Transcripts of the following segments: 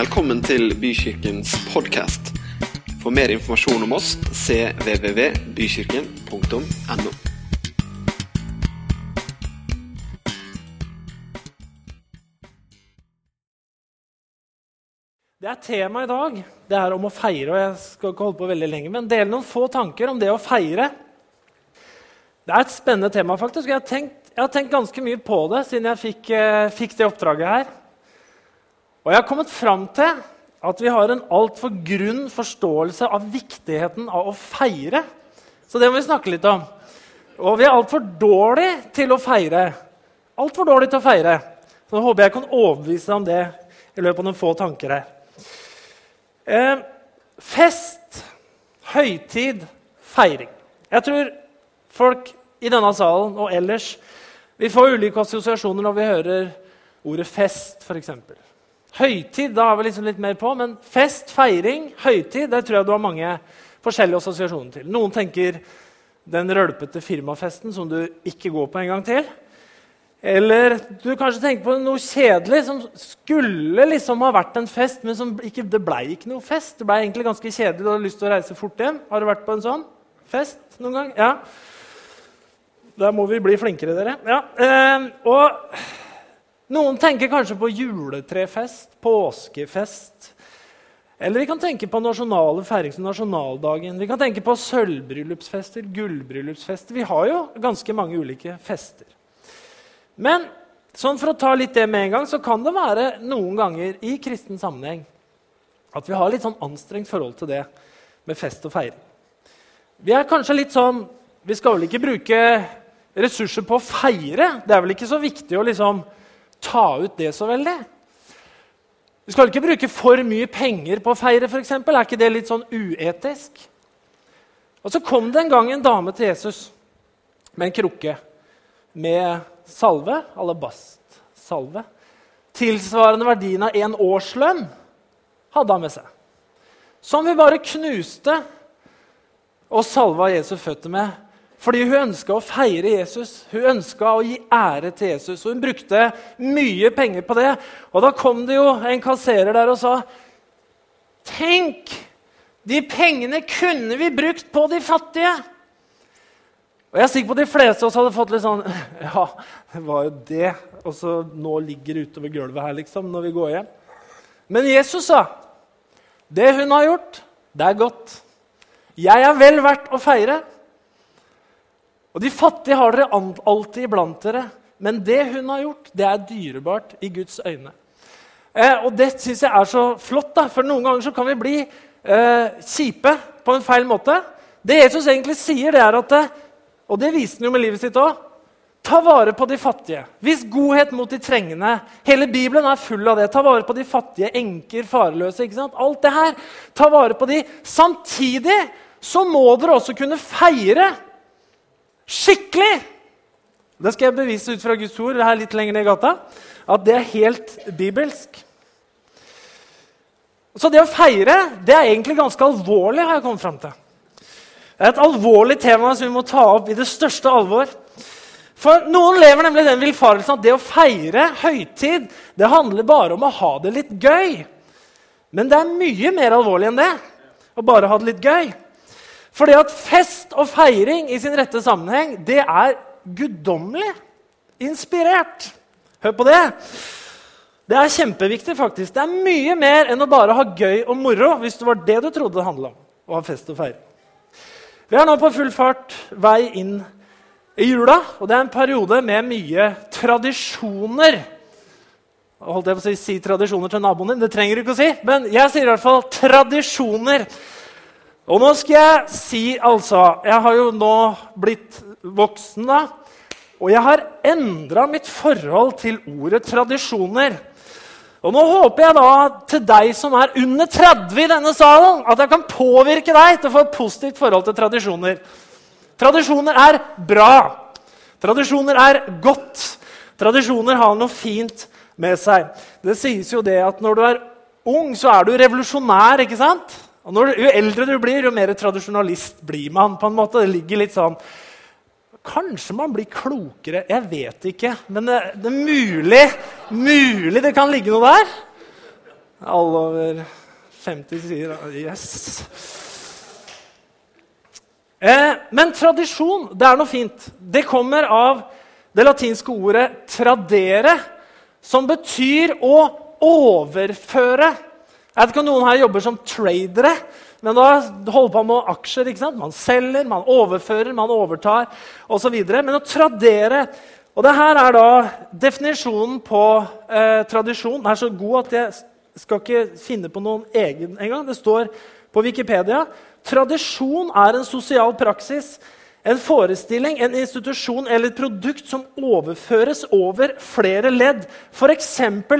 Velkommen til Bykirkens podkast. For mer informasjon om oss cvvvbykirken.no. Det er tema i dag. Det er om å feire. og Jeg skal ikke holde på veldig lenge, men dele noen få tanker om det å feire. Det er et spennende tema. faktisk. Jeg har tenkt, jeg har tenkt ganske mye på det siden jeg fikk, eh, fikk det oppdraget her. Og jeg har kommet fram til at vi har en altfor grunn forståelse av viktigheten av å feire. Så det må vi snakke litt om. Og vi er altfor dårlige til å feire. Altfor dårlige til å feire. Så nå håper jeg kan overbevise deg om det i løpet av noen få tanker her. Eh, fest, høytid, feiring. Jeg tror folk i denne salen og ellers vi får ulike assosiasjoner når vi hører ordet fest, f.eks. Høytid da er vi liksom litt mer på, men fest, feiring, høytid det tror jeg du har mange forskjellige assosiasjoner til. Noen tenker den rølpete firmafesten som du ikke går på en gang til. Eller du kanskje tenker på noe kjedelig som skulle liksom ha vært en fest, men som ikke, det ble ikke noe fest. Det ble egentlig ganske kjedelig. Du hadde lyst til å reise fort hjem. Har du vært på en sånn fest noen gang? Ja. Der må vi bli flinkere, dere. Ja. Eh, og noen tenker kanskje på juletrefest, påskefest. Eller vi kan tenke på nasjonale feiringer som nasjonaldagen. Vi kan tenke på sølvbryllupsfester, gullbryllupsfester. Vi har jo ganske mange ulike fester. Men sånn for å ta litt det med en gang, så kan det være noen ganger i kristen sammenheng at vi har litt sånn anstrengt forhold til det med fest og feiring. Vi er kanskje litt sånn Vi skal vel ikke bruke ressurser på å feire? Det er vel ikke så viktig å liksom ta ut det så veldig? Vi skal ikke bruke for mye penger på å feire, f.eks.? Er ikke det litt sånn uetisk? Og så kom det en gang en dame til Jesus med en krukke med salve, alabastsalve, tilsvarende verdien av en årslønn, hadde han med seg. Som vi bare knuste og salva Jesu føtter med. Fordi hun ønska å feire Jesus, hun ønska å gi ære til Jesus. Og hun brukte mye penger på det. Og da kom det jo en kasserer der og sa Tenk! De pengene kunne vi brukt på de fattige! Og jeg er sikker på at De fleste av oss hadde fått litt sånn Ja, det var jo det. Og så nå ligger det utover gulvet her, liksom, når vi går hjem. Men Jesus sa det hun har gjort, det er godt. Jeg er vel verdt å feire. Og de fattige har dere alltid iblant dere. Men det hun har gjort, det er dyrebart i Guds øyne. Eh, og det syns jeg er så flott, da, for noen ganger så kan vi bli eh, kjipe på en feil måte. Det Jesus egentlig sier, det er at eh, og det viste han jo med livet sitt òg. Ta vare på de fattige. Vis godhet mot de trengende. Hele Bibelen er full av det. Ta vare på de fattige, enker, farløse. ikke sant? Alt det her. Ta vare på de. Samtidig så må dere også kunne feire skikkelig. Det skal jeg bevise ut fra Guds ord her litt lenger ned i gata. At det er helt bibelsk. Så det å feire det er egentlig ganske alvorlig, har jeg kommet fram til. Det er et alvorlig tema som vi må ta opp i det største alvor. For Noen lever nemlig den villfarelsen at det å feire høytid det handler bare om å ha det litt gøy. Men det er mye mer alvorlig enn det å bare ha det litt gøy. Fordi at fest og feiring i sin rette sammenheng det er guddommelig inspirert. Hør på det. Det er kjempeviktig. faktisk. Det er mye mer enn å bare ha gøy og moro. hvis det var det du trodde det handla om. å ha fest og feiring. Vi er nå på full fart vei inn i jula, og det er en periode med mye tradisjoner. Holdt jeg på å si, si tradisjoner til naboen din? Det trenger du ikke å si. Men jeg sier i hvert fall tradisjoner. Og nå skal jeg si altså Jeg har jo nå blitt voksen, da. Og jeg har endra mitt forhold til ordet tradisjoner. Og Nå håper jeg da til deg som er under 30 i denne salen, at jeg kan påvirke deg til å få et positivt forhold til tradisjoner. Tradisjoner er bra. Tradisjoner er godt. Tradisjoner har noe fint med seg. Det sies jo det at når du er ung, så er du revolusjonær. ikke sant? Og når, Jo eldre du blir, jo mer tradisjonalist blir man. på en måte. Det ligger litt sånn Kanskje man blir klokere. Jeg vet ikke. Men det, det er mulig, mulig det kan ligge noe der. Alle over 50 sier yes. Eh, men tradisjon det er noe fint. Det kommer av det latinske ordet 'tradere', som betyr å overføre. Jeg vet ikke om noen her jobber som tradere, men da holder på med aksjer. ikke sant? Man selger, man overfører, man overtar osv. Men å tradere og det her er da definisjonen på eh, tradisjon. Den er så god at jeg skal ikke finne på noen egen engang. Det står på Wikipedia tradisjon er en sosial praksis en forestilling, en institusjon eller et produkt som overføres over flere ledd. F.eks.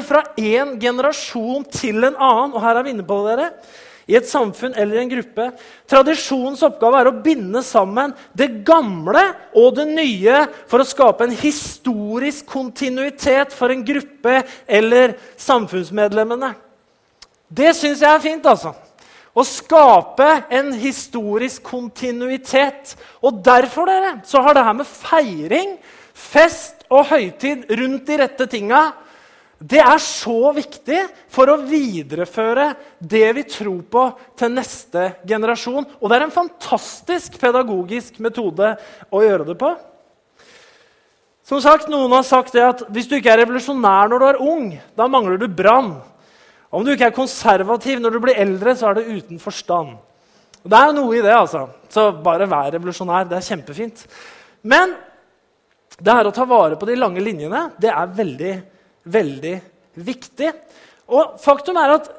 fra én generasjon til en annen. Og her er vi inne på dere. I et samfunn eller en gruppe. Tradisjonens oppgave er å binde sammen det gamle og det nye for å skape en historisk kontinuitet for en gruppe eller samfunnsmedlemmene. Det syns jeg er fint, altså. Å skape en historisk kontinuitet. Og derfor dere, så har det her med feiring, fest og høytid rundt de rette tinga det er så viktig for å videreføre det vi tror på, til neste generasjon. Og det er en fantastisk pedagogisk metode å gjøre det på. Som sagt, Noen har sagt det at hvis du ikke er revolusjonær når du er ung, da mangler du brann. Om du ikke er konservativ når du blir eldre, så er det uten forstand. Det er noe i det, altså. Så bare vær revolusjonær. Det er kjempefint. Men det her å ta vare på de lange linjene det er veldig, veldig viktig. Og faktum er at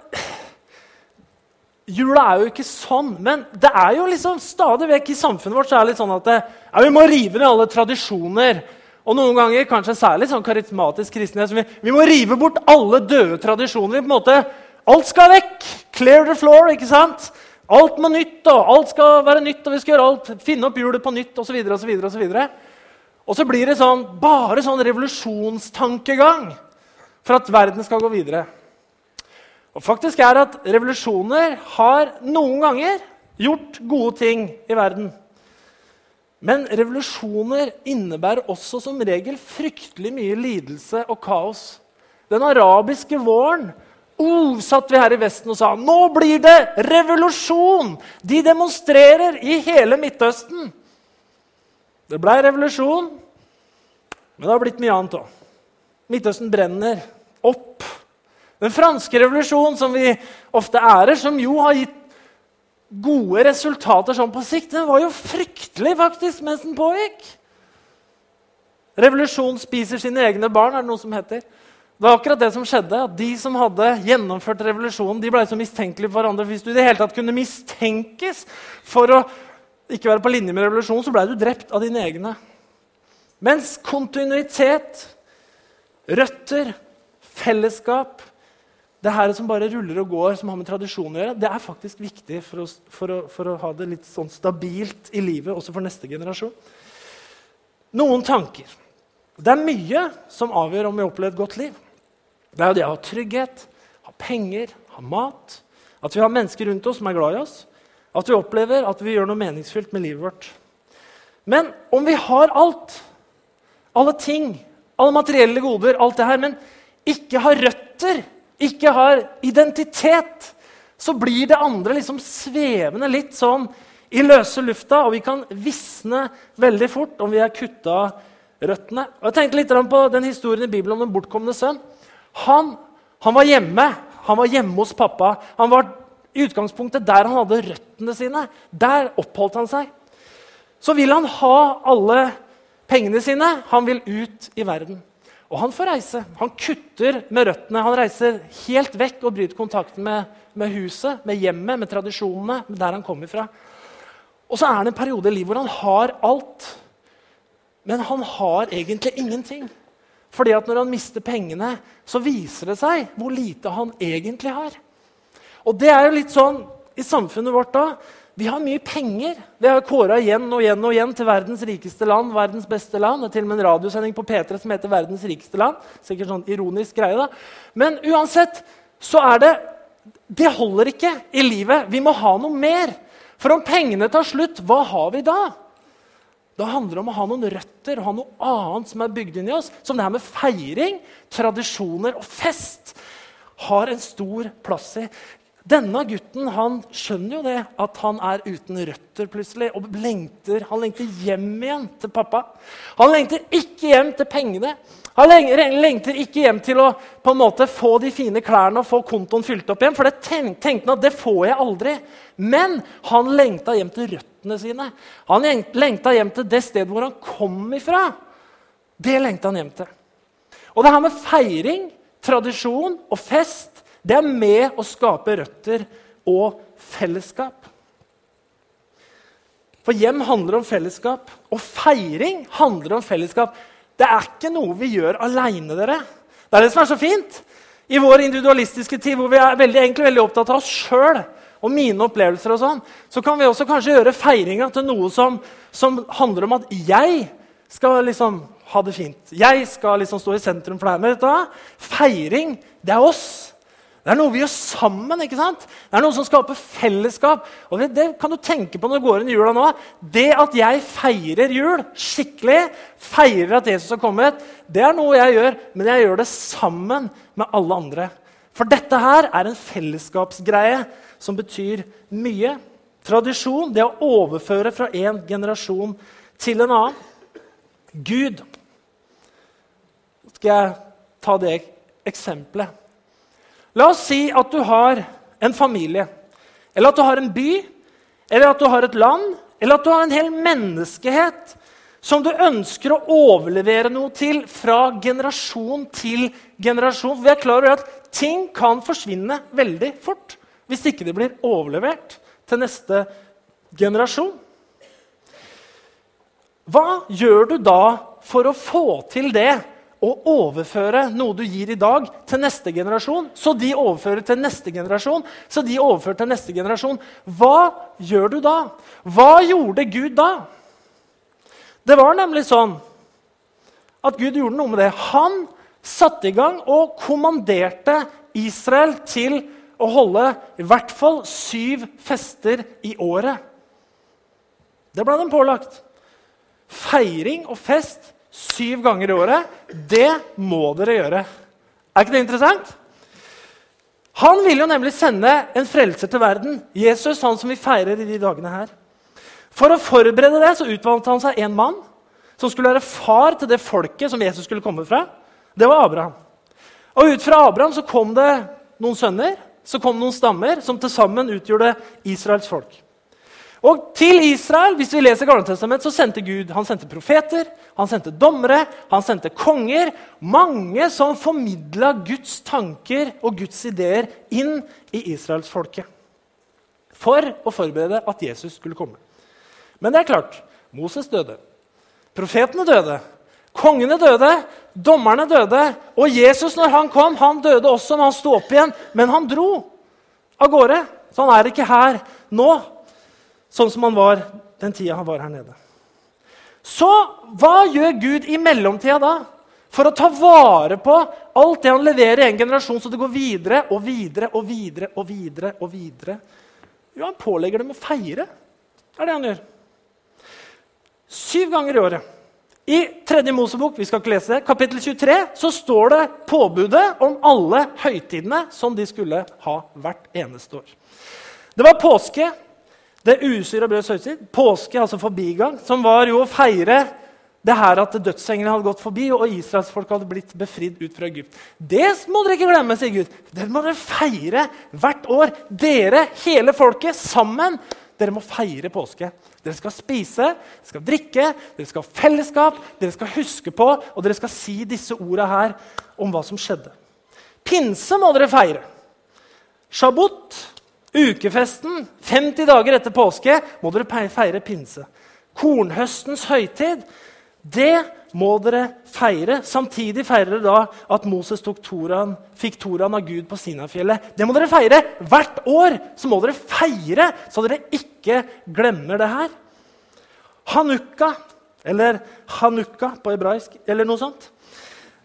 Jula er jo ikke sånn, men det er jo liksom stadig vekk i samfunnet vårt så er det litt sånn at det, ja, vi må rive ned alle tradisjoner. Og noen ganger kanskje særlig sånn karismatisk kristenhet. Vi, vi, må rive bort alle døde tradisjoner. på en måte, Alt skal vekk! Clear the floor. ikke sant? Alt må nytt, og alt skal være nytt, og vi skal gjøre alt, finne opp hjulet på nytt osv. Og, så videre, og, så og så blir det sånn, bare sånn revolusjonstankegang for at verden skal gå videre. Og faktisk er at Revolusjoner har noen ganger gjort gode ting i verden. Men revolusjoner innebærer også som regel fryktelig mye lidelse og kaos. Den arabiske våren oh, satt vi her i Vesten og sa nå blir det revolusjon! De demonstrerer i hele Midtøsten. Det blei revolusjon, men det har blitt mye annet òg. Midtøsten brenner opp. Den franske revolusjonen, som vi ofte ærer, som jo har gitt gode resultater sånn på sikt. Den var jo fryktelig faktisk mens den pågikk. Revolusjon spiser sine egne barn, er det noe som heter. Det var akkurat det som skjedde, at De som hadde gjennomført revolusjonen, de ble så mistenkelige for hverandre. Hvis du i det hele tatt kunne mistenkes for å ikke være på linje med revolusjonen, så ble du drept av dine egne. Mens kontinuitet, røtter, fellesskap det her som bare ruller og går, som har med tradisjon å gjøre, det er faktisk viktig for, oss, for, å, for, å, ha det litt sånn stabilt i livet også for neste generasjon. Noen tanker. Det er mye som avgjør om vi opplever et godt liv. Det er jo det å ha trygghet, ha penger, ha mat. At vi har mennesker rundt oss som er glad i oss. At vi opplever at vi gjør noe meningsfylt med livet vårt. Men om vi har alt, alle ting, alle materielle goder, alt det her, men ikke har røtter ikke har identitet, så blir det andre liksom svevende litt sånn i løse lufta, og vi kan visne veldig fort om vi har kutta røttene. Og jeg tenkte litt på den historien i Bibelen om den bortkomne sønn. Han, han, var hjemme. Han var hjemme hos pappa. Han var i utgangspunktet der han hadde røttene sine. Der oppholdt han seg. Så vil han ha alle pengene sine. Han vil ut i verden. Og han får reise. Han kutter med røttene. Han reiser helt vekk og bryter kontakten med, med huset, med hjemmet, med tradisjonene, med der han kommer fra. Og så er det en periode i livet hvor han har alt, men han har egentlig ingenting. Fordi at når han mister pengene, så viser det seg hvor lite han egentlig har. Og det er jo litt sånn i samfunnet vårt da. Vi har mye penger. Vi har kåra igjen og igjen og igjen til verdens rikeste land. verdens beste land. Det er til og med en radiosending på P3 som heter 'Verdens rikeste land'. Sikkert sånn ironisk greie da. Men uansett så er det Det holder ikke i livet. Vi må ha noe mer. For om pengene tar slutt, hva har vi da? Da handler det om å ha noen røtter ha noe annet som er bygd inn i oss. Som det her med feiring, tradisjoner og fest. har en stor plass i. Denne gutten han skjønner jo det, at han er uten røtter plutselig. og lengter, Han lengter hjem igjen til pappa. Han lengter ikke hjem til pengene. Han lengter ikke hjem til å på en måte få de fine klærne og få kontoen fylt opp igjen. For det tenkte han at det får jeg aldri. Men han lengta hjem til røttene sine. Han lengta hjem til det stedet hvor han kom ifra. Det lengta han hjem til. Og det her med feiring, tradisjon og fest det er med å skape røtter og fellesskap. For hjem handler om fellesskap, og feiring handler om fellesskap. Det er ikke noe vi gjør aleine, dere. Det er det som er så fint. I vår individualistiske tid, hvor vi er veldig, egentlig veldig opptatt av oss sjøl og mine opplevelser, og sånn, så kan vi også kanskje gjøre feiringa til noe som, som, handler om at jeg skal liksom ha det fint. Jeg skal liksom stå i sentrum for her. Men feiring, det er oss. Det er noe vi gjør sammen. ikke sant? Det er noe som skaper fellesskap. Og det, det kan du tenke på når du går inn i jula nå. Det at jeg feirer jul skikkelig, feirer at Jesus har kommet, det er noe jeg gjør, men jeg gjør det sammen med alle andre. For dette her er en fellesskapsgreie som betyr mye. Tradisjon, det å overføre fra en generasjon til en annen. Gud Skal jeg ta det eksempelet? La oss si at du har en familie, eller at du har en by, eller at du har et land, eller at du har en hel menneskehet som du ønsker å overlevere noe til fra generasjon til generasjon. Vi er klar over at ting kan forsvinne veldig fort hvis ikke det blir overlevert til neste generasjon. Hva gjør du da for å få til det å overføre noe du gir i dag, til neste generasjon, så de overfører til neste generasjon, så de overfører til neste generasjon. Hva gjør du da? Hva gjorde Gud da? Det var nemlig sånn at Gud gjorde noe med det. Han satte i gang og kommanderte Israel til å holde i hvert fall syv fester i året. Det ble dem pålagt. Feiring og fest syv ganger i året. Det må dere gjøre. Er ikke det interessant? Han vil jo nemlig sende en frelser til verden. Jesus, han som vi feirer i de dagene her. For å forberede det så utvalgte han seg en mann som skulle være far til det folket som Jesus skulle komme fra. Det var Abraham. Og ut fra Abraham så kom det noen sønner, så kom det noen stammer, som til sammen utgjorde Israels folk. Og til Israel hvis vi leser Gamletestamentet, så sendte Gud han sendte profeter, han sendte dommere, han sendte konger. Mange som formidla Guds tanker og Guds ideer inn i israelsfolket. For å forberede at Jesus skulle komme. Men det er klart, Moses døde. Profetene døde. Kongene døde. Dommerne døde. Og Jesus, når han kom, han døde også når han sto opp igjen. Men han dro av gårde. Så han er ikke her nå sånn som han var den tida han var her nede. Så hva gjør Gud i mellomtida da? For å ta vare på alt det han leverer i en generasjon, så det går videre og videre og videre og videre. og videre. Jo, han pålegger dem å feire. Det er det han gjør. Syv ganger i året. I tredje Mosebok vi skal ikke lese det, kapittel 23, så står det påbudet om alle høytidene som de skulle ha hvert eneste år. Det var påske, det usyra brøds høytid, påske, altså forbigang, som var jo å feire det her at dødsenglene hadde gått forbi, og israelsfolk hadde blitt befridd ut fra Egypt. Det må dere ikke glemme, sier Gud. Det må dere feire hvert år. Dere, hele folket, sammen. Dere må feire påske. Dere skal spise, dere skal drikke, dere skal ha fellesskap, dere skal huske på, og dere skal si disse orda her om hva som skjedde. Pinse må dere feire. Shabbut Ukefesten, 50 dager etter påske, må dere feire pinse. Kornhøstens høytid, det må dere feire. Samtidig feirer dere da at Moses toran, fikk Toraen av Gud på Sinafjellet. Det må dere feire hvert år! Så må dere feire, så dere ikke glemmer det her. Hanukka, eller Hanukka på hebraisk, eller noe sånt.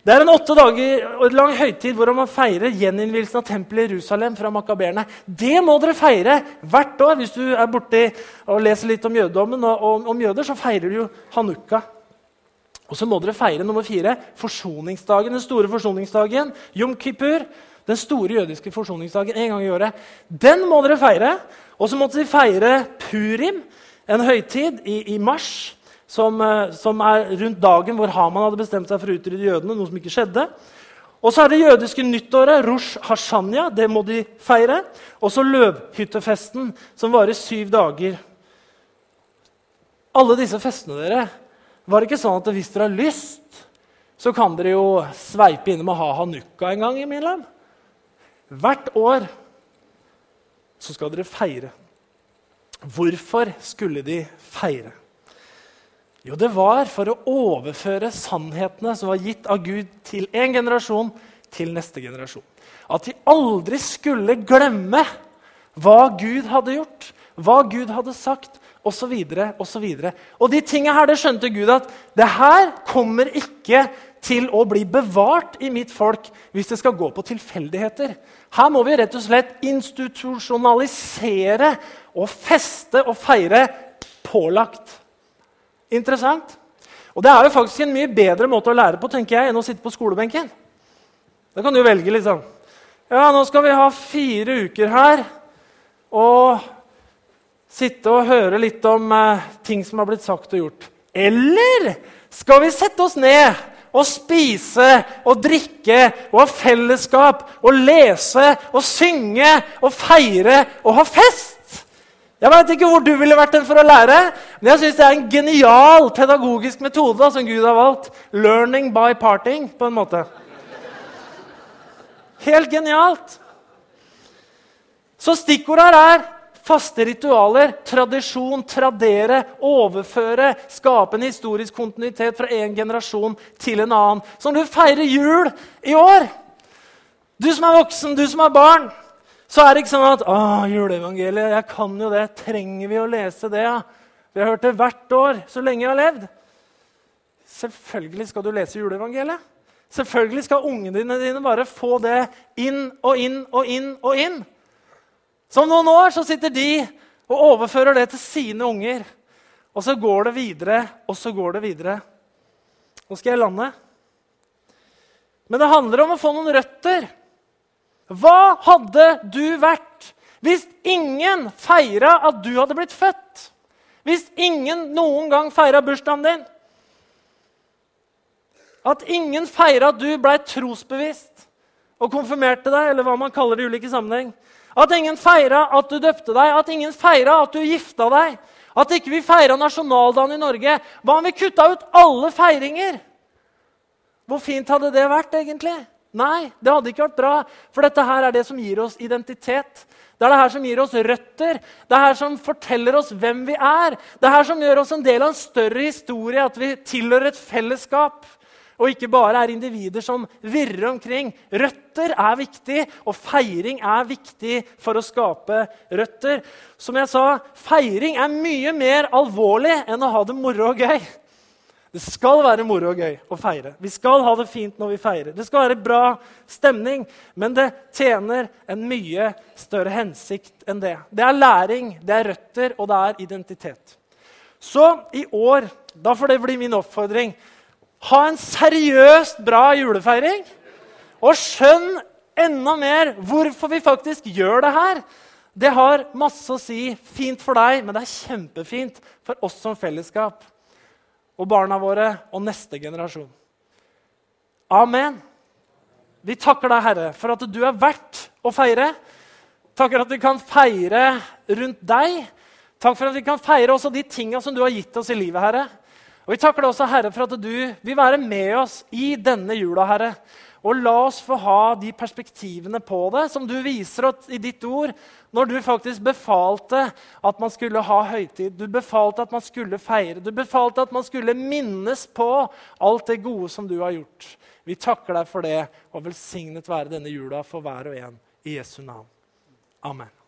Det er en åtte dager lang høytid hvor man feirer gjeninnvielsen av tempelet i Jerusalem fra makaberene. Det må dere feire hvert år. Hvis du er borti og leser litt om jødedommen og, og om jøder, så feirer du jo hanukka. Og så må dere feire nummer fire, forsoningsdagen, den store forsoningsdagen. Jom kippur. den store jødiske forsoningsdagen en gang i året. Den må dere feire. Og så måtte de feire Purim, en høytid i, i mars, som, eh, som, er rundt dagen hvor Haman hadde bestemt seg for å utrydde jødene. noe som ikke skjedde. Og så er det jødiske nyttåret, Rosh Hashanya. Det må de feire. Og så løvhyttefesten, som varer syv dager. Alle disse festene dere, var det ikke sånn at hvis dere har lyst, så kan dere jo sveipe innom og ha hanukka en gang i land. Hvert år så skal dere feire. Hvorfor skulle de feire? Jo, det var for å overføre sannhetene som var gitt av Gud til en generasjon, til neste generasjon. At de aldri skulle glemme hva Gud hadde gjort, hva Gud hadde sagt, osv. osv. Og de tingene her, det skjønte Gud at det her kommer ikke til å bli bevart i mitt folk hvis det skal gå på tilfeldigheter. Her må vi rett og slett institusjonalisere og feste og feire pålagt. Interessant. Og det er jo faktisk en mye bedre måte å lære på tenker jeg, enn å sitte på skolebenken. Da kan du velge liksom. Ja, nå skal vi ha fire uker her og sitte og høre litt om eh, ting som har blitt sagt og gjort. Eller skal vi sette oss ned og spise og drikke og ha fellesskap og lese og synge og feire og ha fest? Jeg veit ikke hvor du ville vært den for å lære, men jeg syns det er en genial pedagogisk metode som Gud har valgt. Learning by parting, på en måte. Helt genialt. Så stikkordet her er Faste ritualer, tradisjon, tradere, overføre, skape en historisk kontinuitet fra en generasjon til en annen. Som du feirer jul i år, du som er voksen, du som er barn, så er det ikke sånn at å, juleevangeliet, jeg kan jo det. Trenger vi å lese det? Ja? Vi har hørt det hvert år så lenge jeg har levd. Selvfølgelig skal du lese juleevangeliet. Selvfølgelig skal ungene dine, bare få det inn og inn og inn og inn. Så om noen år så sitter de og overfører det til sine unger. Og så går det videre, og så går det videre. Nå skal jeg lande. Men det handler om å få noen røtter. Hva hadde du vært hvis ingen feira at du hadde blitt født? Hvis ingen noen gang feira bursdagen din? At ingen feira at du blei trosbevisst og konfirmerte deg, eller hva man kaller det i ulike sammenheng. At ingen feira at du døpte deg, at ingen feira at du gifta deg. At ikke vi feira nasjonaldagen i Norge. Hva om vi kutta ut alle feiringer? Hvor fint hadde det vært, egentlig? Nei, det hadde ikke vært bra. For dette her er det som gir oss identitet. Det er det her som gir oss røtter, det er her som forteller oss hvem vi er. Det er her som gjør oss en del av en større historie, at vi tilhører et fellesskap og ikke bare er individer som virrer omkring. Røtter er viktig, og feiring er viktig for å skape røtter. Som jeg sa, feiring er mye mer alvorlig enn å ha det moro og gøy. Det skal være moro og gøy å feire. Vi skal ha det fint når vi feirer. Det skal være bra stemning, men det tjener en mye større hensikt enn det. Det er læring, det er røtter, og det er identitet. Så i år, da får det bli min oppfordring ha en seriøst bra julefeiring. Og skjønn enda mer hvorfor vi faktisk gjør det her. Det har masse å si. Fint for deg, men det er kjempefint for oss som fellesskap. Og barna våre og neste generasjon. Amen. Vi takker deg, Herre, for at du er verdt å feire. Takker at vi kan feire rundt deg. Takk for at vi kan feire også de tinga som du har gitt oss i livet, Herre. Og Vi takker deg også, Herre, for at du vil være med oss i denne jula, Herre. Og la oss få ha de perspektivene på det som du viser i ditt ord, når du faktisk befalte at man skulle ha høytid. Du befalte at man skulle feire. Du befalte at man skulle minnes på alt det gode som du har gjort. Vi takker deg for det, og velsignet være denne jula for hver og en. I Jesu navn. Amen.